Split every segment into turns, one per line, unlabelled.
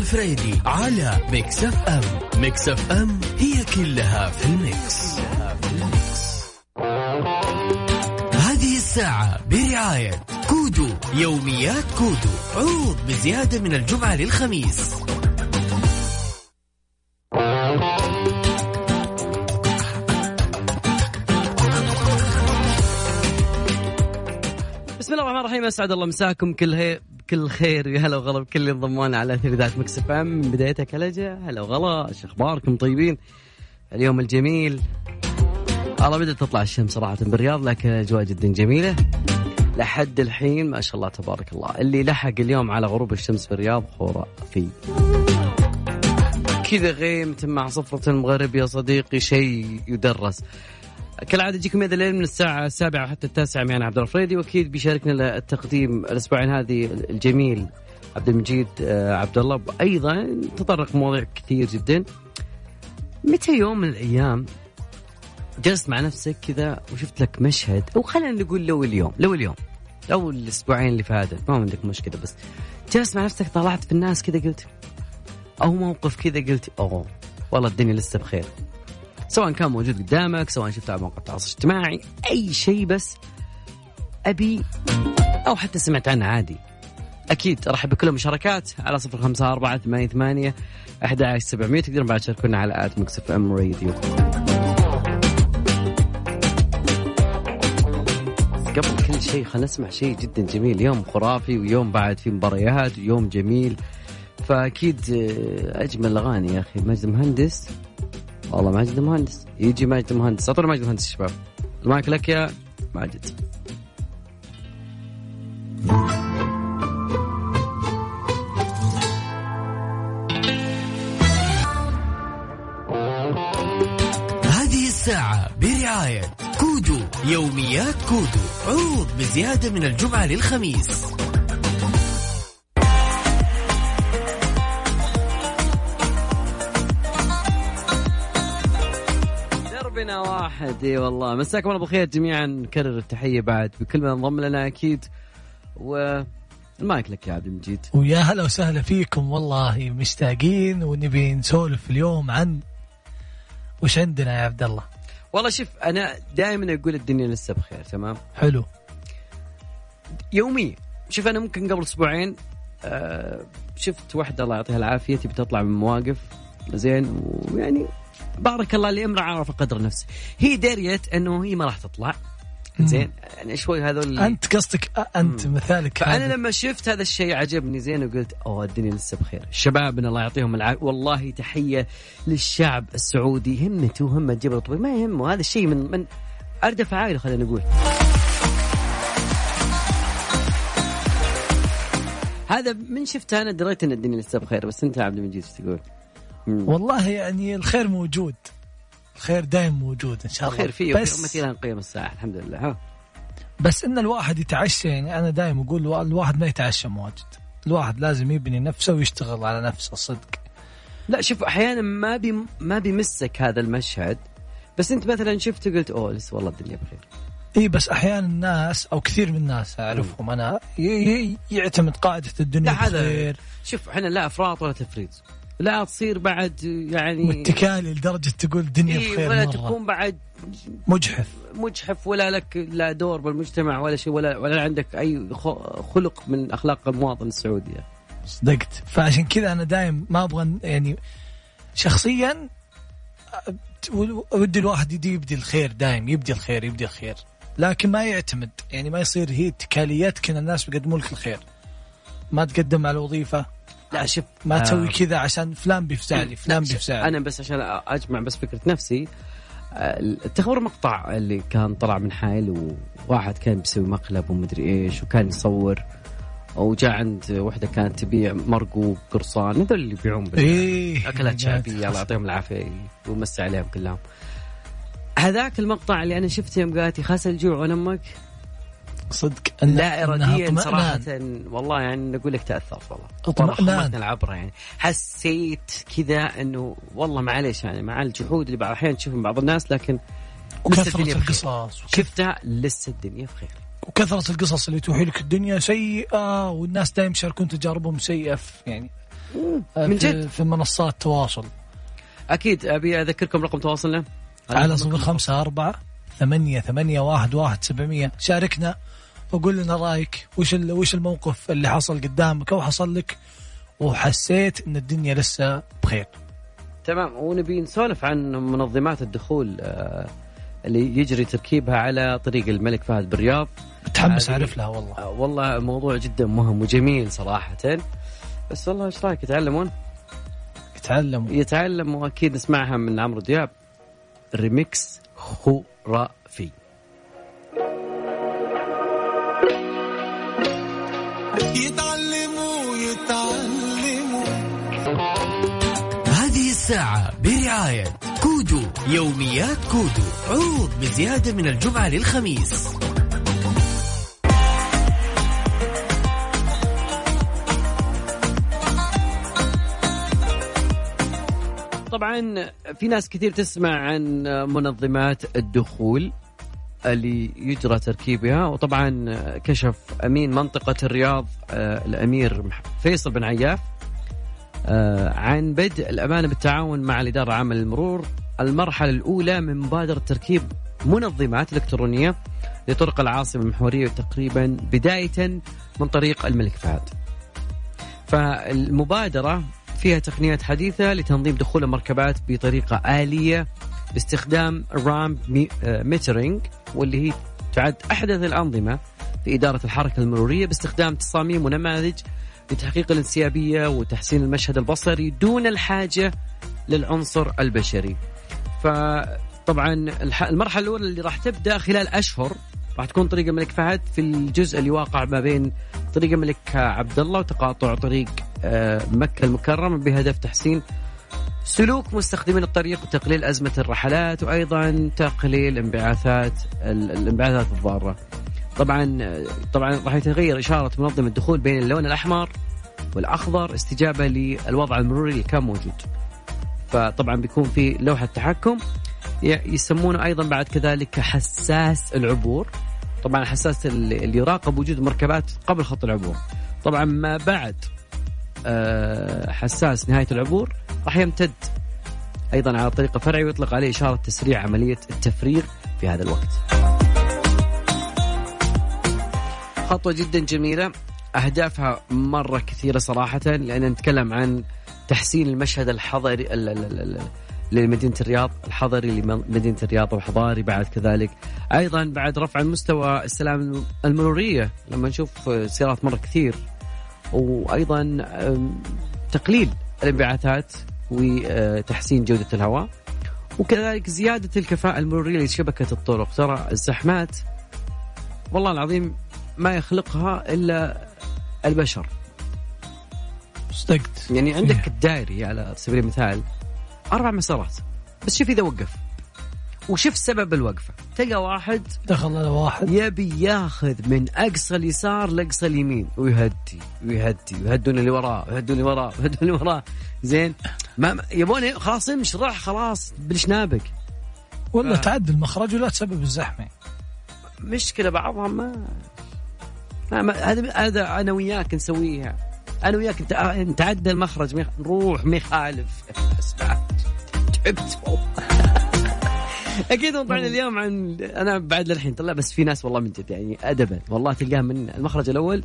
الفريدي على Mix FM. Mix FM هي كلها في ال Mix, هذه الساعة برعاية كودو يوميات كودو. عروض بزيادة من الجمعة للخميس.
الله الرحيم اسعد الله مساكم كل هي كل خير يا هلا وغلا بكل اللي انضمونا على اثير Mix FM. من بدايتها كلجة هلا وغلا إيش أخباركم؟ طيبين. اليوم الجميل. والله بدأت تطلع الشمس صراحة بالرياض لكن الاجواء جدا جميلة. لحد الحين ما شاء الله تبارك الله. اللي لحق اليوم على غروب الشمس في الرياض خرافي. كذا غيم مع صفرة المغرب يا صديقي شيء يدرس. كالعادة يجيكم هذا الليل من الساعة السابعة حتى التاسعة معنا عبد الفريدي وأكيد بيشاركنا التقديم الأسبوعين هذه الجميل عبد المجيد آه، عبد الله. أيضا تطرق مواضيع كثير جدا. متى يوم من الأيام جلست مع نفسك كذا وشفت لك مشهد؟ أو خلينا نقول لو اليوم لو اليوم لو الأسبوعين اللي فاتت ما عندك مشكلة بس. جلست مع نفسك طلعت في الناس كذا قلت أو موقف كذا قلت أوه والله الدنيا لسه بخير. سواء كان موجود قدامك سواء شفته على مواقع التواصل الاجتماعي أي شيء بس أبي أو حتى سمعت عنه عادي. أكيد ارحب بكل المشاركات على صفر خمسة أربعة ثمانية ثمانية أحد عشر سبعمية. تقدرون بعد تشاركونا على آت مكسف أم راديو. قبل كل شيء خلينا نسمع شيء جدا جميل. يوم خرافي ويوم بعد في مباريات ويوم جميل. فأكيد آه، أجمل اغاني يا أخي. مجد مهندس والله ماجد المهندس يجي ماجد المهندس أعطونا ماجد المهندس شباب. المايك لك يا ماجد
هذه الساعة برعاية كودو يوميات كودو. عروض بزيادة من الجمعة للخميس.
واحد. إي والله. مساكم الله بالخير جميعا. نكرر التحية بعد بكل من انضم لنا أكيد. و المايك لك يا عبد المجيد.
ويا هلا وسهلا فيكم والله مشتاقين ونبي نسولف اليوم عن وش عندنا يا عبد الله؟
والله شوف أنا دائما أقول الدنيا لسه بخير تمام؟
حلو.
يوميا شوف أنا ممكن قبل أسبوعين آه شفت واحدة الله يعطيها العافية تبي تطلع من مواقف زين ويعني بارك الله لامرأة عرف قدر نفسه. هي دريت أنه هي ما راح تطلع. زين يعني شوي هذول
أنت قصدك أنت مثالك
فأنا
هذا.
لما شفت هذا الشيء عجبني زين وقلت أوه الدنيا لسه بخير. شبابنا الله يعطيهم العافية. والله تحية للشعب السعودي. همته همه جبل طويل ما يهمه هذا الشيء من من أردف عائلة خلينا نقول. هذا من شفت أنا دريت إن الدنيا لسه بخير. بس أنت عبد المجيد إيش تقول؟
والله يعني الخير موجود. الخير دائم موجود إن شاء الله.
خير فيه
بس
امتي لها قيم الساعة الحمد لله ها.
بس إن الواحد يتعشى يعني أنا دائما أقول الوا- الواحد ما يتعشى مواجد. الواحد لازم يبني نفسه ويشتغل على نفسه صدق.
لا شوف أحيانا ما بي ما بيمسك هذا المشهد. بس أنت مثلا شفت قلت أوه لسه والله الدنيا بخير.
إي بس أحيانا الناس أو كثير من الناس أعرفهم أنا يعتمد قاعدة الدنيا
لا هذا
بخير.
شوف إحنا لا أفراط ولا تفريط. لا تصير بعد يعني
واتكالي لدرجة تقول الدنيا
إيه
بخير
ولا
مرة.
تكون بعد
مجحف.
مجحف ولا لك لا دور بالمجتمع ولا شيء ولا ولا عندك أي خلق من أخلاق المواطن السعودي
صدقت. فعشان كذا أنا دايم ما أبغى يعني شخصيا ودي الواحد يدي يبدي الخير دايم يبدي الخير يبدي الخير. لكن ما يعتمد. يعني ما يصير هي اتكاليتك ان الناس بيقدموا لك الخير. ما تقدم على الوظيفة.
لا شوف
ما
آه،
تسوي كذا عشان فلان بيفزع لي فلان
لا، شوف،
بيفزع لي.
أنا بس عشان أجمع بس فكرة نفسي آه، تخبر مقطع اللي كان طلع من حائل وواحد كان بيسوي مقلب ومدري إيش وكان يصور وجاء عند وحدة كانت تبيع مرقوق قرصان هذول اللي يبيعون
إيه.
أكلات شعبية الله يعطيهم العافية ويمسي عليهم كلهم. هذاك المقطع اللي أنا شفته يوم قالت خاس الجوع وأنا أمك
صدق إن-
لا اراديا. صراحة والله يعني أقول لك تاثرت والله.
اطمئنان.
العبرة يعني. حسيت كذا إنه والله معليش يعني مع الجحود اللي بعض الأحيان تشوف من بعض الناس لكن
وكثرة. القصص
شفتها لسه الدنيا بخير.
وكثرة القصص اللي توحي لك الدنيا سيئة والناس دائما يشاركون تجاربهم سيئة في يعني
من
في-
جد.
في منصات التواصل
أكيد. أبي أذكركم رقم تواصلنا.
على صفر خمسة أربعة ثمانية ثمانية واحد واحد سبعمية. شاركنا. وقول لنا رأيك وش وش الموقف اللي حصل قدامك أو حصل لك؟ وحسيت إن الدنيا لسه بخير.
تمام ونبي نسولف عن منظمات الدخول آه، اللي يجري تركيبها على طريق الملك فهد بالرياض
متحمس أعرف لها والله.
آه، والله موضوع جدا مهم وجميل صراحة. بس والله إيش رأيك يتعلمون؟
يتعلموا.
يتعلم واكيد نسمعها من عمرو دياب. ريميكس خرافي.
يتعلموا يتعلموا.
هذه الساعة برعاية كودو يوميات كودو. عروض بزيادة من الجمعة للخميس.
طبعا في ناس كثير تسمع عن منظمات الدخول. اللي يجرى تركيبها وطبعا كشف أمين منطقة الرياض آه، الأمير فيصل بن عياف آه، عن بدء الأمانة بالتعاون مع الإدارة العامه للمرور المرحلة الأولى من مبادرة تركيب منظمات إلكترونية لطرق العاصمة المحورية تقريبا بداية من طريق الملك فهد. فالمبادرة فيها تقنيات حديثة لتنظيم دخول المركبات بطريقة آلية باستخدام رام ميترينج واللي هي تعد أحدث الأنظمة في إدارة الحركة المرورية باستخدام تصاميم ونماذج لتحقيق الانسيابية وتحسين المشهد البصري دون الحاجة للعنصر البشري. فطبعا المرحلة الأولى اللي راح تبدأ خلال أشهر راح تكون طريق الملك فهد في الجزء اللي واقع ما بين طريق الملك عبد الله وتقاطع طريق آه، مكة المكرمة بهدف تحسين سلوك مستخدمين الطريق وتقليل أزمة الرحلات وأيضا تقليل انبعاثات ال- الانبعاثات الضارة. طبعا طبعا راح يتغير إشارة منظم الدخول بين اللون الأحمر والأخضر استجابة للوضع المروري اللي كان موجود. فطبعا بيكون في لوحة تحكم يسمونه أيضا بعد كذلك حساس العبور. طبعا الحساس اللي يراقب وجود المركبات قبل خط العبور. طبعا ما بعد آه، حساس نهاية العبور راح يمتد أيضا على طريقة فرعي ويطلق عليه إشارة تسريع عملية التفريغ في هذا الوقت. خطوة جدا جميلة. أهدافها مرة كثيرة صراحة لأن نتكلم عن تحسين المشهد الحضري ال- ال- ال- ال- لمدينة الرياض الحضري لمدينة الرياض والحضاري بعد كذلك. أيضا بعد رفع المستوى السلام المرورية لما نشوف سيارات مرة كثير. وأيضا أم، تقليل الانبعاثات. وتحسين جودة الهواء. وكذلك زيادة الكفاءة المرورية لشبكة الطرق. ترى الزحمات والله العظيم ما يخلقها إلا البشر.
صدقت
يعني عندك الدائري على سبيل المثال أربع مسارات. بس شوف إذا وقف. وشوف سبب الوقفة. تلقى واحد
دخل على واحد.
يبي ياخذ من أقصى اليسار لأقصى اليمين. ويهدي. ويهدي. ويهدون اللي وراه ويهدون اللي وراه ويهدون اللي وراه زين. ما يبون خلاص امش راح خلاص بالشنابك
ولا
آه.
تعدل مخرج ولا تسبب الزحمة.
مشكلة بعضها ما هذا هذا أنا وياك نسويها. أنا وياك نت- نتعدى المخرج ميخ... نروح ما تعبت والله أكيد موضوعنا اليوم عن أنا بعد للحين طلع بس في ناس والله من جد يعني ادبا. والله تلقاه من المخرج الأول.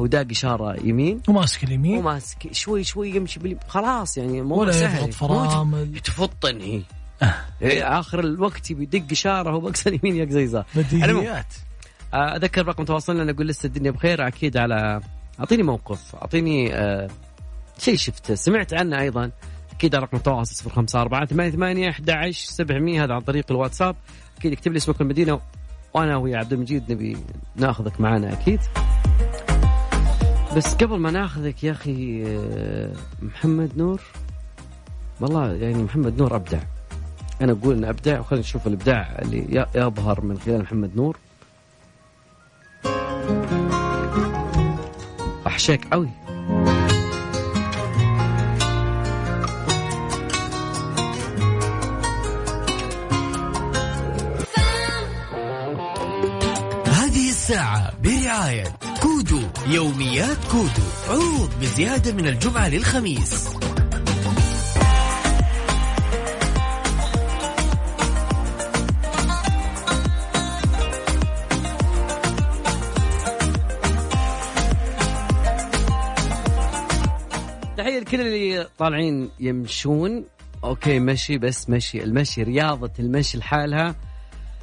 هو داق إشارة يمين.
وماسك اليمين.
وماسك شوي شوي يمشي باليمين خلاص يعني الموضوع
ولا
سهل.
يضغط فرامل.
تفطن هي. إيه، آخر الوقت يبي يدق إشارة هو باقصى اليمين يقصى يسار.
بديهيات.
آه، أذكر رقم تواصلنا نقول لسه الدنيا بخير. أكيد على أعطيني موقف أعطيني آه شيء شفته سمعت عنه أيضا. أكيد رقم التواصل 054 88 11 700 هذا عن طريق الواتساب. أكيد اكتب لي اسمك المدينة وأنا ويا عبد المجيد نبي ناخذك معنا أكيد. بس قبل ما ناخذك يا أخي آه، محمد نور والله يعني محمد نور أبدع. أنا أقول إنه أبدع وخلينا نشوف الإبداع اللي يظهر من خلال محمد نور. وحشاك قوي.
هذه الساعة برعاية يوميات كودو عروض بزيادة من الجمعة للخميس.
تحية لكل اللي طالعين يمشون. okay مشي بس مشي المشي رياضة المشي لحالها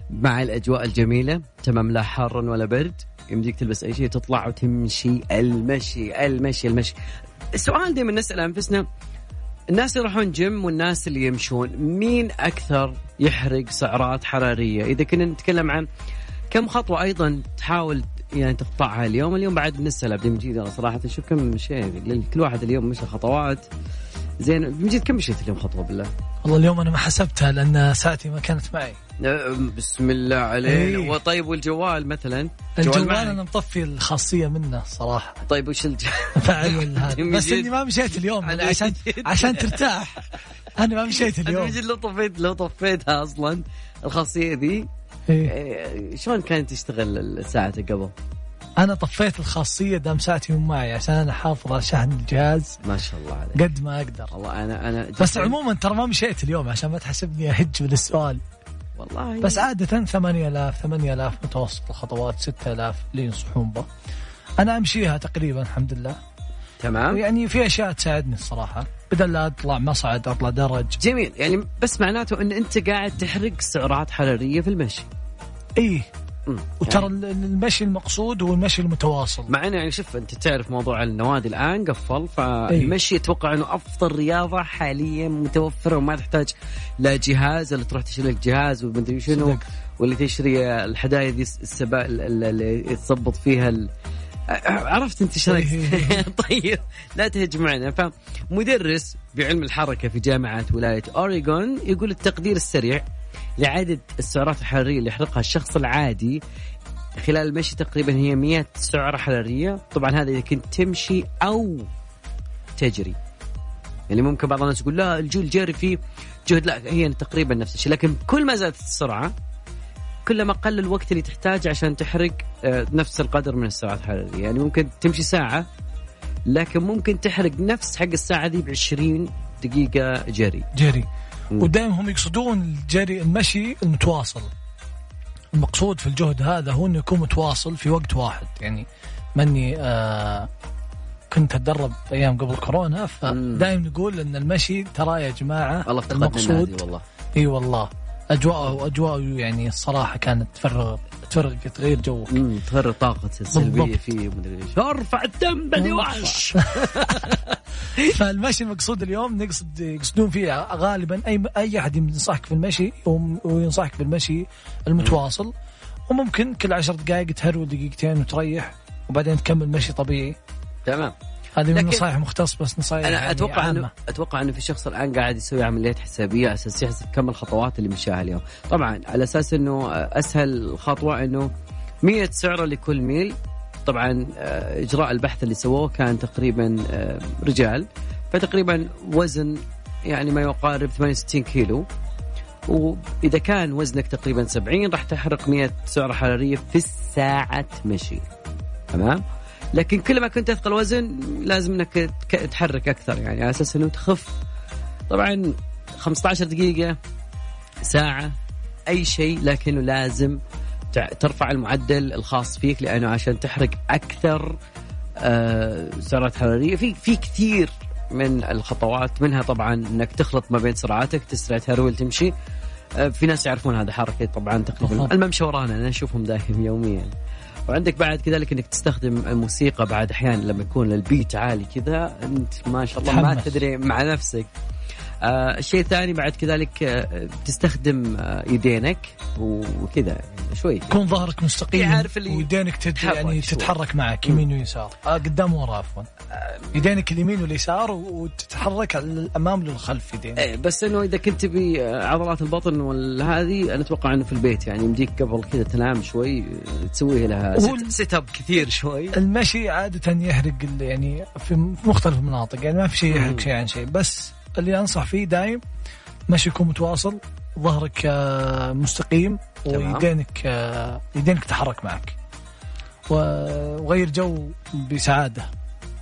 مع الأجواء الجميلة. تمام لا حار ولا برد. يمديك تلبس أي شيء تطلع وتمشي. المشي المشي المشي. السؤال دائما نسال أنفسنا الناس اللي يروحون جيم والناس اللي يمشون مين أكثر يحرق سعرات حرارية؟ إذا كنا نتكلم عن كم خطوة أيضا تحاول يعني تقطعها اليوم اليوم بعد نسال عبد المجيد أنا صراحة شوف كم شيء كل واحد اليوم مشى خطوات. زين المجيد كم مشيت اليوم خطوة بالله؟
والله اليوم أنا ما حسبتها لأن ساعتي ما كانت معي
أه، بسم الله عليك
إيه.
وطيب والجوال مثلا
الجوال
معك.
أنا مطفي الخاصية منه صراحة
طيب وش الج...
فعل هذا
من
بس. إني ما مشيت اليوم عشان. عشان ترتاح أنا ما مشيت اليوم
لو طفيت لو طفيتها أصلا الخاصية ذي
إيه.
إيه، شلون كانت تشتغل ساعتك قبل؟
أنا طفيت الخاصية دام ساعتي مو معي عشان أنا حافظ على شحن الجهاز.
ما شاء الله عليك.
قد ما أقدر.
والله أنا أنا
بس عموما ترى ما مشيت اليوم عشان ما تحسبني أهج بالسؤال.
والله.
بس عادة 8000 8000 متوسط الخطوات 6000 اللي ينصحون به أنا أمشيها تقريبا الحمد لله.
تمام.
يعني في أشياء تساعدني الصراحة. بدل لا أطلع مصعد أطلع درج.
جميل. يعني بس معناته إن أنت قاعد تحرق سعرات حرارية في المشي. إيه.
وترى
يعني
ال- المشي المقصود هو المشي المتواصل
مع إنه يعني شوف أنت تعرف موضوع النوادي الآن قفل فالمشي أتوقع إنه أفضل رياضة حاليا متوفرة وما تحتاج لا جهاز اللي تروح تشتري لك جهاز ومدري شنو. واللي تشتري الحدايا دي السبا اللي تظبط فيها ال... عرفت أنت إيش رايك؟
إيه.
طيب لا تهج معنا فمدرس بعلم الحركة في جامعة ولاية أوريغون يقول التقدير السريع لعدد السعرات الحرارية اللي يحرقها الشخص العادي خلال المشي تقريبا هي 100 سعرة حرارية. طبعا هذا إذا كنت تمشي أو تجري. يعني ممكن بعض الناس يقول لا الجو الجري فيه جهد. لا هي تقريبا نفس الشيء. لكن كل ما زادت السرعة كلما قل الوقت اللي تحتاج عشان تحرق آه، نفس القدر من السعرات الحرارية. يعني ممكن تمشي ساعة لكن ممكن تحرق نفس حق الساعة دي ب 20 دقيقة جري.
جري. ودائما هم يقصدون الجري المشي المتواصل. المقصود في الجهد هذا هو إنه يكون متواصل في وقت واحد. يعني ماني آه كنت أتدرب أيام قبل كورونا فدائما نقول إن المشي ترى يا جماعة
والله والله.
إي والله. اجواءه اجواءه يعني الصراحة كانت تفرغ تفرغ تغير جوك.
تفرغ طاقة
بالضبط.
فيه ومدري إيش ارفع الدم بدي وحش
فالمشي المقصود اليوم نقصد يقصدون فيه غالبا اي أي أحد ينصحك في المشي وينصحك بالمشي المتواصل. وممكن كل عشر دقائق تهرول دقيقتين وتريح وبعدين تكمل مشي طبيعي.
تمام.
هذه من
لكن-
نصائح مختص بس نصائح
أنا
يعني
أتوقع
عامة.
انه أتوقع إنه في شخص الآن قاعد يسوي عمليات حسابية على أساس يحسب كم الخطوات اللي مشاها اليوم. طبعا على أساس إنه أسهل خطوه إنه 100 سعرة لكل ميل. طبعا آه، إجراء البحث اللي سووه كان تقريبا آه، رجال. فتقريبا وزن يعني ما يقارب 68 كيلو. وإذا كان وزنك تقريبا 70 راح تحرق 100 سعرة حرارية في الساعة مشي تمام؟ لكن كل ما كنت تثقل وزن لازم إنك تحرك أكثر يعني على أساس إنه تخف. طبعا 15 دقيقة ساعة أي شيء لكنه لازم ترفع المعدل الخاص فيك لأنه عشان تحرق أكثر آه، سعرات حرارية. في في كثير من الخطوات منها طبعا إنك تخلط ما بين سرعاتك تسرع تهرول تمشي. آه، في ناس يعرفون هذا حركة طبعا تقريبا. الممشى ورانا أنا أشوفهم دائما يوميا. وعندك بعد كذلك إنك تستخدم الموسيقى بعد أحيانا لما يكون البيت عالي كذا أنت ما شاء الله ما. تدري مع نفسك الشيء الثاني بعد كذلك آه تستخدم آه يدينك وكذا يعني شوي.
يكون ظهرك مستقيم
يعرف اللي
ويدينك تد يعني
شوي.
تتحرك معك يمين ويسار. آه قدام ورا عفوا. يدينك اليمين واليسار وتتحرك على الامام للخلف يدينك.
إيه بس إنه إذا كنت تبي عضلات البطن والهذه أنا أتوقع إنه في البيت يعني يمديك قبل كذا تنام شوي تسوي لها
هو
sit-up كثير شوي.
المشي عادة يحرق يعني في مختلف المناطق يعني ما في شيء يحرق. شيء عن شيء. بس اللي أنصح فيه دايم مشي يكون متواصل ظهرك آه، مستقيم. ويدينك آه، يدينك تتحرك معك. وغير جو بسعادة.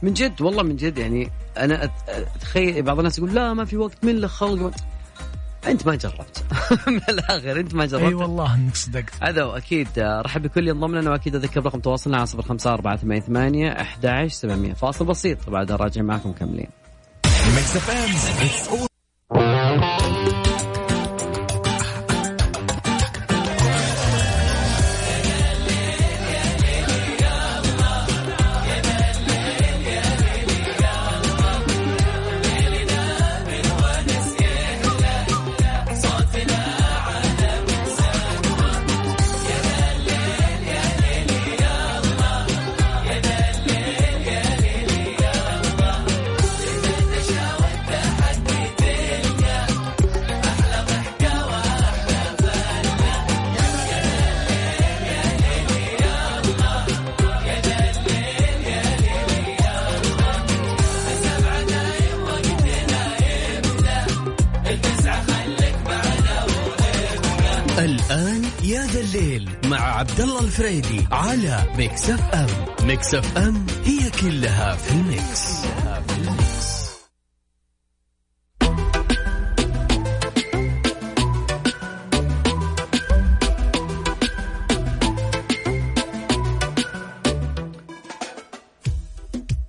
من جد والله من جد يعني أنا أتخيل بعض الناس يقول لا ما في وقت من له خلق؟ أنت ما جربت. من الآخر أنت ما جربت.
اي والله إنك صدقت.
هذا واكيد آه، رحب بكل ينضم لنا وأكيد أذكر رقم تواصلنا على 05488 11700 فاصل بسيط بعد راجع معكم مكملين.
Mix FM. It's all الليل مع عبد الله الفريدي على Mix FM Mix FM هي كلها في ال mix في ال mix.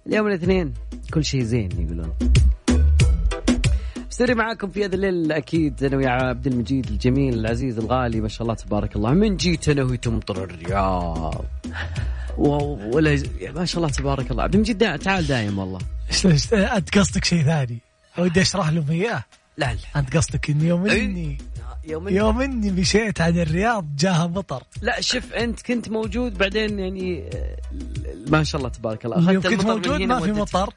اليوم الاثنين كل شيء زين يقولون استمر معاكم في هذا الليل. أكيد أنا ويا عبد المجيد الجميل العزيز الغالي ما شاء الله تبارك الله. من جيت أنا وهي تمطر الرياض. ولا ما شاء الله تبارك الله. عبد المجيد دا تعال دايم والله.
أنت قصدك شيء ثاني؟ ودي أشرح لهم إياه.
لا لا.
أنت قصدك ان يوم
إيه.
اني
يوم
يوم إني مشيت عن الرياض جاها مطر.
لا شوف أنت كنت موجود بعدين يعني ما شاء الله تبارك الله.
يوم كنت موجود ما في. مطر.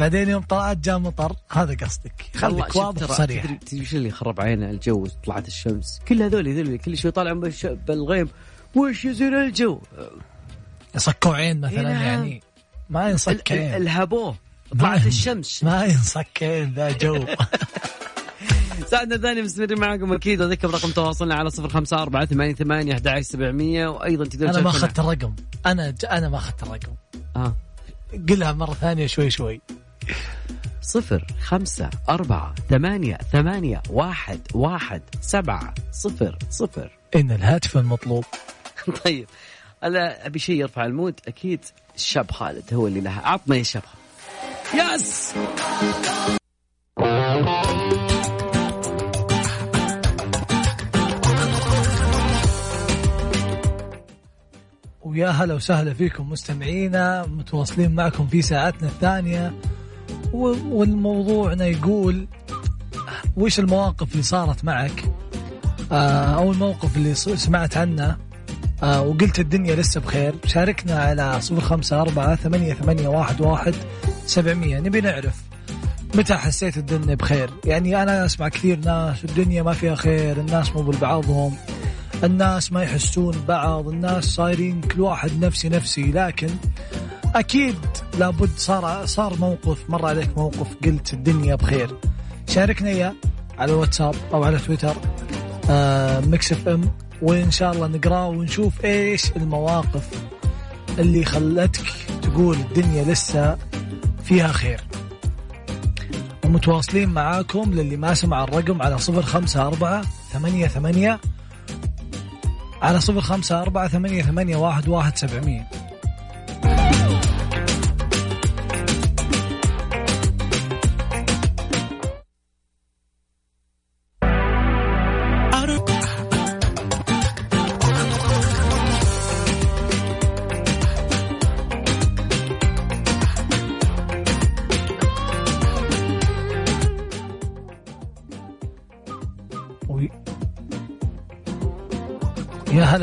بعدين يوم طلعت جاء مطر. هذا قصدك. خليك واضح صريح.
تدري وش اللي خرب عينا الجو طلعت الشمس. كل هذول هذول كل شوي طالع بالغيم. وش يصير الجو؟
يصكوا عين مثلا
إيه نعم.
يعني. ما ينصك عين.
الهبوه طلعت الشمس.
ما ينصك عين ذا جو.
ساعدنا الثاني مستمرين معكم أكيد. أذكر رقم تواصلنا على صفر خمسة أربعة ثمانية ثمانية أحد سبعمية وأيضا تقدرون
أنا ما أخذت الرقم. أنا ج... أنا ما أخذت الرقم.
آه.
قلها مرة ثانية شوي شوي.
صفر خمسة أربعة ثمانية ثمانية واحد واحد سبعة صفر صفر.
إن الهاتف المطلوب.
طيب أنا أبي شيء يرفع المود؟ أكيد الشاب خالد هو اللي لها. عطنا يا شاب. يس!
ويا هلا وسهلا فيكم مستمعينا متواصلين معكم في ساعتنا الثانية. والموضوعنا يقول وش المواقف اللي صارت معك؟ آه، أو الموقف اللي سمعت عنه. آه، وقلت الدنيا لسه بخير. شاركنا على صفر خمسة أربعة ثمانية ثمانية واحد واحد سبعمية. نبي نعرف متى حسيت الدنيا بخير. يعني أنا أسمع كثير ناس الدنيا ما فيها خير الناس مو بالبعضهم الناس ما يحسون بعض الناس صايرين كل واحد نفسي نفسي. لكن أكيد لابد صار صار موقف مر عليك موقف قلت الدنيا بخير. شاركنا إياه على الواتساب أو على تويتر آه Mix FM وإن شاء الله نقراه ونشوف إيش المواقف اللي خلتك تقول الدنيا لسه فيها خير. ومتواصلين معاكم للي ما سمع الرقم على صفر خمسة أربعة ثمانية ثمانية على صفر خمسة أربعة ثمانية ثمانية واحد واحد سبعمية.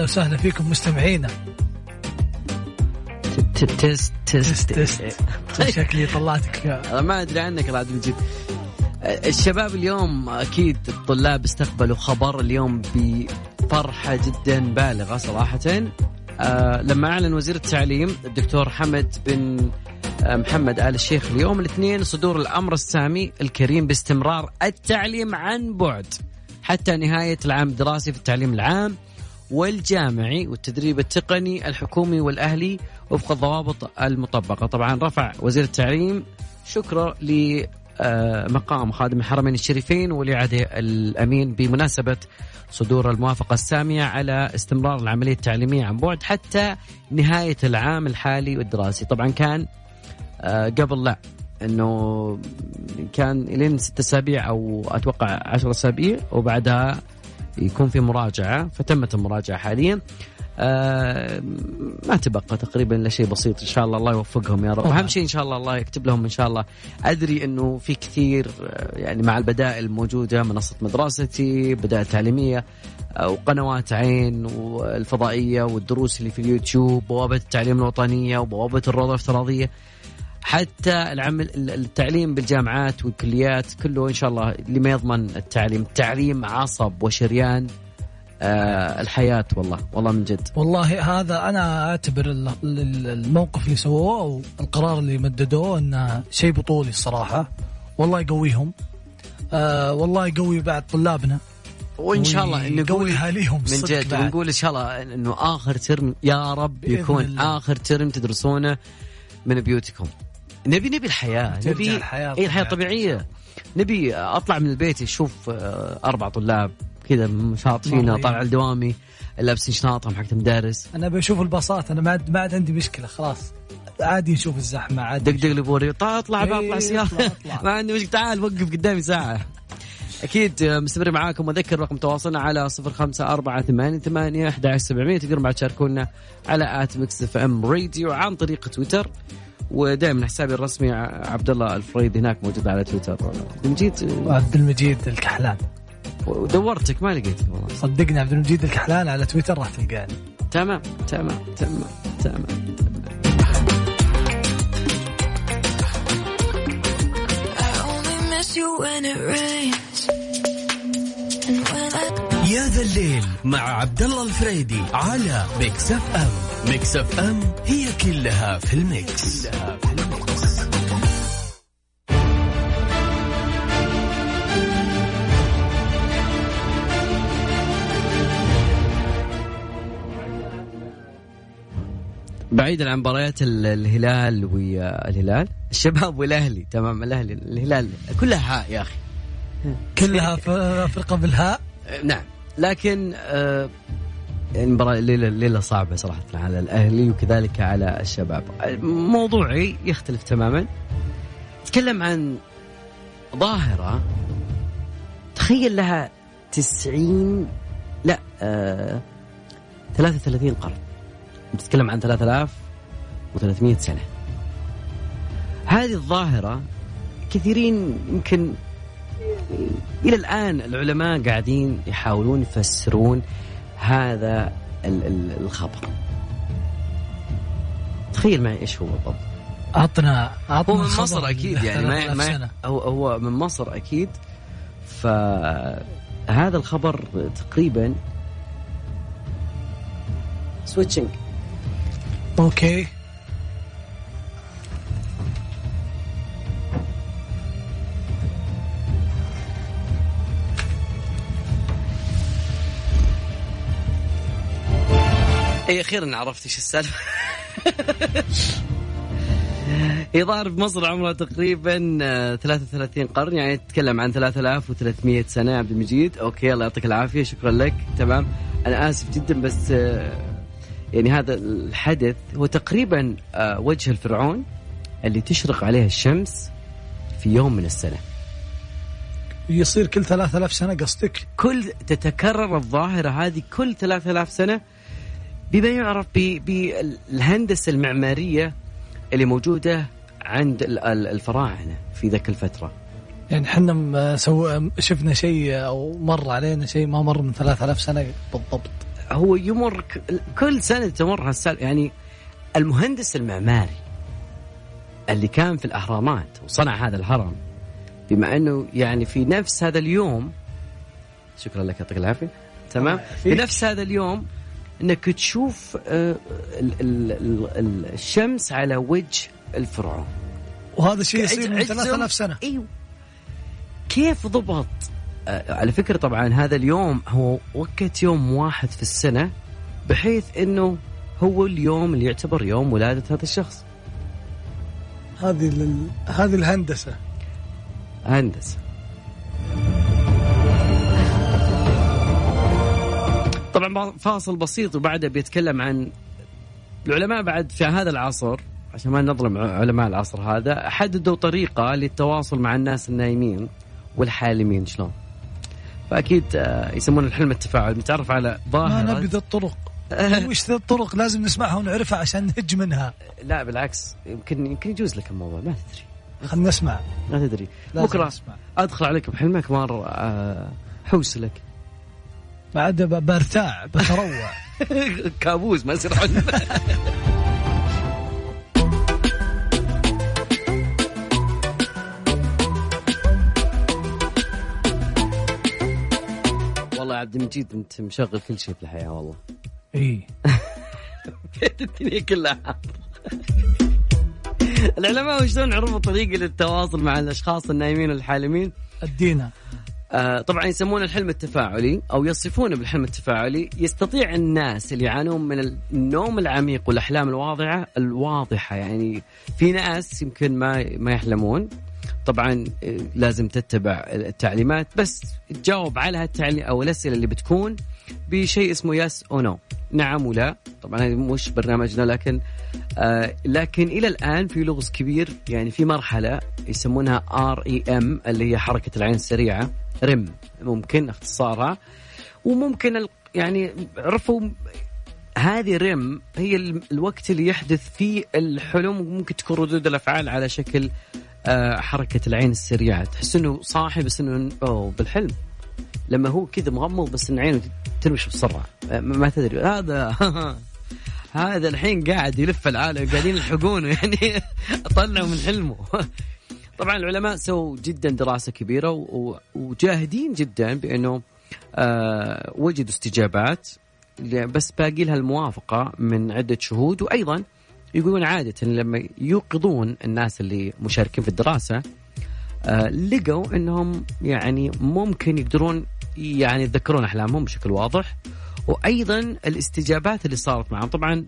وسهلا فيكم مستمعينا.
تست
تست. تست شكلي طلعتك
ما أدري عنك عبد المجيد الشباب اليوم أكيد الطلاب استقبلوا خبر اليوم بفرحة جدا بالغة صراحة. آه لما أعلن وزير التعليم الدكتور حمد بن آه، محمد آل الشيخ اليوم الاثنين صدور الأمر السامي الكريم باستمرار التعليم عن بعد. حتى نهاية العام الدراسي في التعليم العام والجامعي والتدريب التقني الحكومي والأهلي وفق الضوابط المطبقة. طبعا رفع وزير التعليم شكرا لمقام خادم الحرمين الشريفين ولي عهده الأمين بمناسبة صدور الموافقة السامية على استمرار العملية التعليمية عن بعد حتى نهاية العام الحالي والدراسي. طبعا كان آه، قبل لا إنه كان لين ست أسابيع أو أتوقع عشر أسابيع وبعدها يكون في مراجعة فتمت المراجعة حاليا. آه ما تبقى تقريبا إلا شيء بسيط إن شاء الله الله يوفقهم يا رب. أهم شيء إن شاء الله الله يكتب لهم إن شاء الله. أدري إنه في كثير آه، يعني مع البدائل الموجوده منصة مدرستي بدائل تعليمية آه، وقنوات عين والفضائية والدروس اللي في اليوتيوب بوابة التعليم الوطنية وبوابة الروضه الافتراضية. حتى العمل التعليم بالجامعات والكليات كله إن شاء الله لما يضمن التعليم. التعليم عصب وشريان آه الحياة والله والله من جد.
والله هذا أنا أعتبر ال- ال- الموقف اللي سووه أو القرار اللي مددوه إنه شيء بطولي الصراحة. والله يقويهم. آه والله يقوي بعد طلابنا.
وإن شاء الله
ويقوي
نقول
أهاليهم
من جد. ونقول إن شاء الله إنه آخر ترم يا رب يكون. آخر ترم تدرسونه من بيوتكم. نبي نبي
الحياة
نبي
الحياة
الحياة
طبيعية.
طبيعية. نبي أطلع من البيت أشوف آه، أربع طلاب كذا شاطفين طالع لدوامي لابسين شنطهم حقت مدارس
أنا بشوف الباصات أنا ما عاد ما عاد عندي مشكلة خلاص. عادي نشوف الزحمة عادي
دق دق لبوري طلع اطلع
إيه، اطلع، اطلع.
ما عندي مشكلة. تعال وقف قدامي ساعة. أكيد آه، مستمر معاكم. وأذكر رقم تواصلنا على صفر خمسة أربعة ثمانية ثمانية أحد سبعمية. تقدرون بعد تشاركونا على at Mix FM Radio عن طريق تويتر. ودائما حسابي الرسمي عبد الله الفريد هناك موجود على تويتر. مجيد آه،
عبد المجيد الكحلان.
ودورتك ما لقيتك والله.
صدقني عبد المجيد الكحلان على تويتر راح تلقاني.
تمام تمام تمام تمام.
You when it rains. And when I
يا ذا الليل مع عبد الله الفريدي على Mix FM Mix FM هي كلها في ال mix, كلها في ال mix.
بعيدا عن مباريات ال- الهلال والهلال الشباب والأهلي تمام الأهلي الهلال كلها هاء يا أخي.
كلها في فرقة بالهاء؟
نعم. لكن آه، المباراة الليلة الليلة صعبة صراحة على الأهلي وكذلك على الشباب. موضوعي يختلف تماما. نتكلم عن ظاهرة تخيل لها تسعين لا آه 33 قرن. نتكلم عن 3300 سنة. هذه الظاهرة كثيرين يمكن إلى الآن العلماء قاعدين يحاولون يفسرون هذا ال- ال- الخبر. تخيل معي إيش هو بالضبط.
عطنا عطنا
هو من مصر أكيد يعني ما,
3000
ما. هو هو من مصر أكيد. فهذا الخبر تقريبا سويتشنج
أوكي.
اي أخيرا عرفت إيش السالفة. يظهر بمصر عمره تقريبا آه، 33 قرن يعني تتكلم عن 3300 سنة يا عبد المجيد. أوكي الله يعطيك العافية شكرا لك. تمام. أنا آسف جدا بس آه، يعني هذا الحدث هو تقريبا آه، وجه الفرعون اللي تشرق عليه الشمس في يوم من السنة.
يصير كل 3000 سنة قصدك؟
كل تتكرر الظاهرة هذه كل 3000 سنة بما يعرف بالهندسة المعمارية اللي موجودة عند ال- ال- الفراعنة في ذاك الفترة.
يعني إحنا سو شفنا شيء أو مر علينا شيء ما مر من 3000 سنة بالضبط.
هو يمر كل سنة تمر هالسالفة يعني المهندس المعماري اللي كان في الأهرامات وصنع هذا الهرم بما أنه يعني في نفس هذا اليوم شكرا لك يعطيك العافية. تمام؟ في نفس هذا اليوم إنك تشوف آه، ال- ال- ال- ال- الشمس على وجه الفرعون.
وهذا الشيء يصير من
عجز-
3000 سنة.
إيوه. كيف ضبط؟ آه، على فكرة طبعا هذا اليوم هو وقت يوم واحد في السنة بحيث إنه هو اليوم اللي يعتبر يوم ولادة هذا الشخص.
هذه لل... هذه الهندسة.
هندسة. طبعا فاصل بسيط وبعدها بيتكلم عن العلماء بعد في هذا العصر عشان ما نظلم علماء العصر هذا حددوا طريقة للتواصل مع الناس النايمين والحالمين شلون. فأكيد آه، يسمون الحلم التفاعل. متعرف على
ما
ظاهره
نبي ذا الطرق. وش ذا الطرق؟ لازم نسمعها ونعرفها عشان نهج منها.
لا بالعكس. يمكن يمكن يجوز لك الموضوع. ما تدري.
خلنا نسمع.
ما تدري. بكرة
نسمع.
أدخل عليك بحلمك مره آه، حوس لك.
بعد برتاع بتروع.
كابوس ما يصير حلم والله يا عبد المجيد انت مشغل كل شيء في الحياة والله.
إي.
الدنيا كلها. العلماء وشلون عرفوا طريقة للتواصل مع الأشخاص النايمين والحالمين؟
ادينا
آه، طبعا يسمونه الحلم التفاعلي أو يصفونه بالحلم التفاعلي. يستطيع الناس اللي يعانون من النوم العميق والأحلام الواضحه الواضحة. يعني في ناس يمكن ما ما يحلمون. طبعا آه، لازم تتبع التعليمات. بس تجاوب على هالتعليم أو الأسئلة اللي بتكون بشيء اسمه yes أو no نعم ولا. طبعا هذه مش برنامجنا لكن آه لكن إلى الآن في لغز كبير. يعني في مرحلة يسمونها R E M اللي هي حركة العين السريعة. REM ممكن اختصارها. وممكن يعني عرفوا هذه REM هي ال- الوقت اللي يحدث فيه الحلم وممكن تكون ردود الأفعال على شكل آه، حركة العين السريعة. تحس إنه صاحي بس إنه أوه بالحلم. لما هو كذا مغمض بس إن عينه ترمش بسرعة. آه، ما تدري. هذا هذا الحين قاعد يلف العالم قاعدين يلحقونه يعني طلعوا من حلمه. طبعا العلماء سووا جدا دراسة كبيرة وجاهدين جدا بأنه آه وجدوا استجابات بس باقي لها الموافقة من عدة شهود. وأيضا يقولون عادة لما يوقظون الناس اللي مشاركين في الدراسة آه لقوا إنهم يعني ممكن يقدرون يعني يتذكرون أحلامهم بشكل واضح. وأيضا الاستجابات اللي صارت معهم طبعا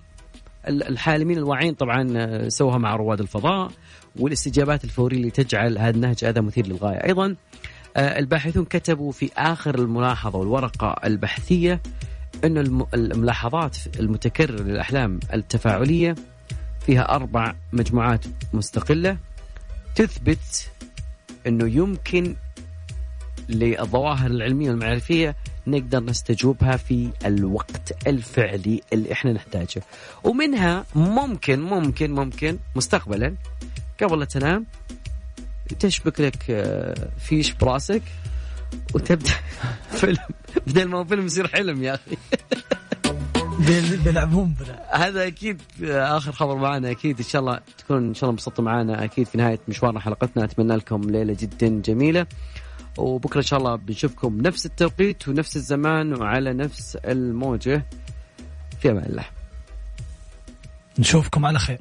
الحالمين الواعين طبعا آه، سووها مع رواد الفضاء والاستجابات الفوريه اللي تجعل هذا النهج هذا مثير للغاية. أيضا آه، الباحثون كتبوا في آخر الملاحظة والورقة البحثية أن الم- الملاحظات المتكررة للأحلام التفاعلية فيها أربع مجموعات مستقلة تثبت أنه يمكن للظواهر العلمية والمعرفية نقدر نستجوبها في الوقت الفعلي اللي إحنا نحتاجه. ومنها ممكن ممكن ممكن مستقبلا قبل لا تنام تشبك لك آه، فيش براسك وتبدأ فيلم. بدل ما هو فيلم يصير حلم يا أخي.
بيل- بيلعبون
هذا أكيد آخر خبر معنا أكيد. إن شاء الله تكون إن شاء الله انبسطتوا معنا. أكيد في نهاية مشوارنا حلقتنا. أتمنى لكم ليلة جدا جميلة. وبكرة إن شاء الله بنشوفكم نفس التوقيت ونفس الزمان وعلى نفس الموجة. في أمان الله.
نشوفكم على خير.